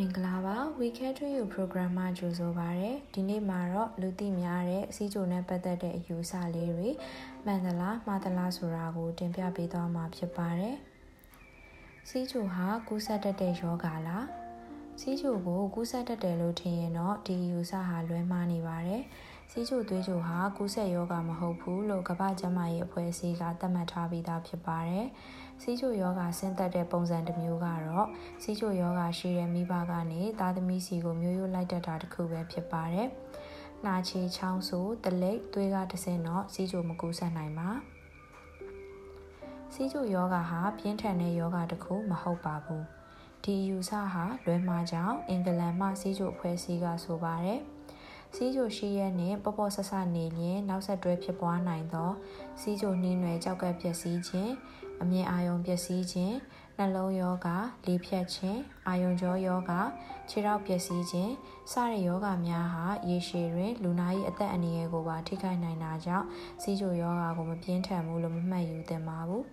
မင်္ဂလာပါ Weekend to You program မှာကြိုဆိုပါရစေဒီနေ့မှာတော့လူသိများတဲ့အစည်းအဝေးနဲ့ပတ်သက်တဲ့အယူအဆလေးတွေမှန်သလားမှားသလားဆိုတာကိုတင်ပြပေးသွားမှာဖြစ်ပါတယ်စီးချိုဟာကူးစက်တတ်တဲ့ယောဂါလားစီးချိုကိုကူးစက်တတ်တယ်လို့ထင်ရင်တော့ဒီယူဆဟာလွဲမှားနေပါတယ် စီးချိုသွေးချိုဟာကူးစက်ယောဂမဟုတ်ဘူးလို့ကမ္ဘာ့ကျန်းမာရေးအဖွဲ့အစည်းကသတ်မှတ်ထားပြီးသားဖြစ်ပါတယ်။စီးချိုယောဂဆင်းသက်တဲ့ပုံစံတစ်မျိုးကတော့စီးချိုယောဂရှိတဲ့မိဘကနေသားသမီးစီကိုမျိုးရိုးလိုက်တတ်တာတစ်ခုပဲဖြစ်ပါတယ်။နှာချေချောင်းဆိုတလိပ်သွေးကတဆင်းတော့စီးချိုမကူးစက်နိုင်ပါ။စီးချိုယောဂဟာပြင်းထန်တဲ့ယောဂတစ်ခုမဟုတ်ပါဘူး။ဒီယူဆဟာလွဲမှားကြောင်းအင်္ဂလန်မှစီးချိုအဖွဲ့အစည်းကဆိုပါတယ်။ စီးချိုရှိရဲနှင့်ပေါ့ပေါ့ဆဆနေလျင်နောက်ဆက်တွဲဖြစ်ပွားနိုင်သောစီးချိုနှင်းနွယ်ကြောက်ကပ်ပျက်စီးခြင်းအမြင်အာရုံပျက်စီးခြင်းနှလုံးယောဂလေဖြတ်ခြင်းအာယုံကြောယောဂခြေထောက်ပျက်စီးခြင်းစတဲ့ယောဂများဟာရေရှည်တွင်လူနာ၏အသက်အန္တရာယ်ကိုပါထိခိုက်နိုင်တာကြောင့်စီးချိုယောဂကိုမပြင်းထန်ဘူးလို့မမှတ်ယူသင့်ပါဘူး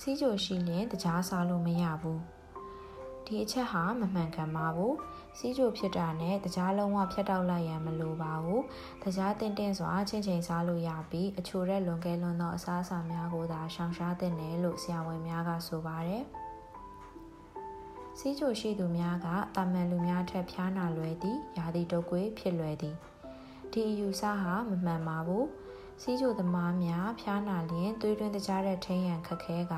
စီးချိုရှိလျင်တကြားစားလို့မရဘူး ဒီအချက်ဟာမမှန်ကန်ပါဘူးစီးကြိုဖြစ်တာနဲ့တကြားလုံးဝဖြတ်တောက်လိုက်ရန်မလိုပါဘူးတကြားတင်းတင်းစွာချင်းချင်းစားလို့ရပြီးအချိုတဲ့လွန်ကဲလွန်သောအစားအစာများကိုသာရှောင်ရှားသင့်တယ်လို့ဆရာဝန်များကဆိုပါတယ်စီးကြိုရှိသူများကတာမန်လူများထက်ဖျားနာလွယ်သည်ယာတိတုပ်ကွေဖြစ်လွယ်သည်ဒီအယူဆဟာမမှန်ပါဘူး စီးကြိုသမားများဖျားနာလျင်သွေးတွင်းတကြားတဲ့ထိန်ရန်ခက်ခဲက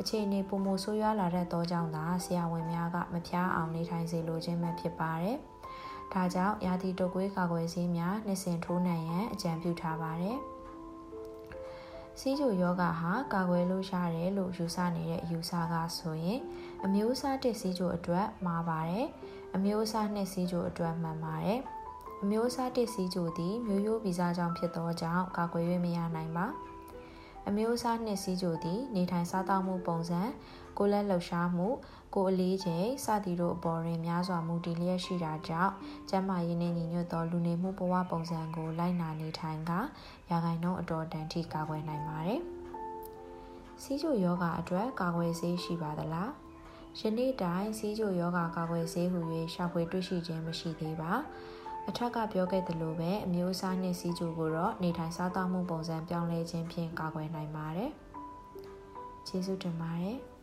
အခြေအနေပုံမဆိုးရွားလာတဲ့သောကြောင့်သာဆရာဝန်များကမဖျားအောင်နေထိုင်စေလိုခြင်းပဲဖြစ်ပါတယ်။ဒါကြောင့်ရာသီတုပ်ကွေးကာကွယ်ဆေးများနှစ်စဉ်ထိုးနှံရန်အကြံပြုထားပါတယ်။စီးကြိုယောဂဟာကာကွယ်လို့ရတယ်လို့ယူဆနေတဲ့အယူဆကဆိုရင်အမျိုးအစားတစ်စီးကြိုအတွက်မှားပါတယ်။အမျိုးအစားနှစ်စီးကြိုအတွက်မှန်ပါတယ်။ အမျိုးအစားတစ်စီးကြိုသည်မျိုးရိုးဗီဇကြောင့်ဖြစ်သောကြောင့်ကာကွယ်၍မရနိုင်ပါအမျိုးအစားနှစ်စီးကြိုသည် နေထိုင်စားသောက်မှုပုံစံကိုယ်လက်လှုပ်ရှားမှု ကိုယ်အလေးချိန်စသည်တို့အပေါ်တွင်များစွာမူတည်လျက်ရှိတာကြောင့်ကျန်းမာရေးနှင့်ညီညွတ်သောလူနေမှုဘဝပုံစံကိုလိုက်နာနေထိုင်ကရာဂိုင်နှုန်းအတော်တန်ထိကာကွယ်နိုင်ပါတယ်။စီးကြိုယောဂအတွက်ကာကွယ်ဆေးရှိပါသလား။ယနေ့တိုင်စီးကြိုယောဂကာကွယ်ဆေးဟူ၍ရှာဖွေတွေ့ရှိခြင်းမရှိသေးပါ။ အထက်ကပြောခဲ့သလိုပဲအမျိုးအစားနဲ့စီးကျူကိုတော့နေထိုင်စားသောက်မှုပုံစံပြောင်းလဲခြင်းဖြင့်ကာကွယ်နိုင်ပါတယ်။ကျေးဇူးတင်ပါတယ်။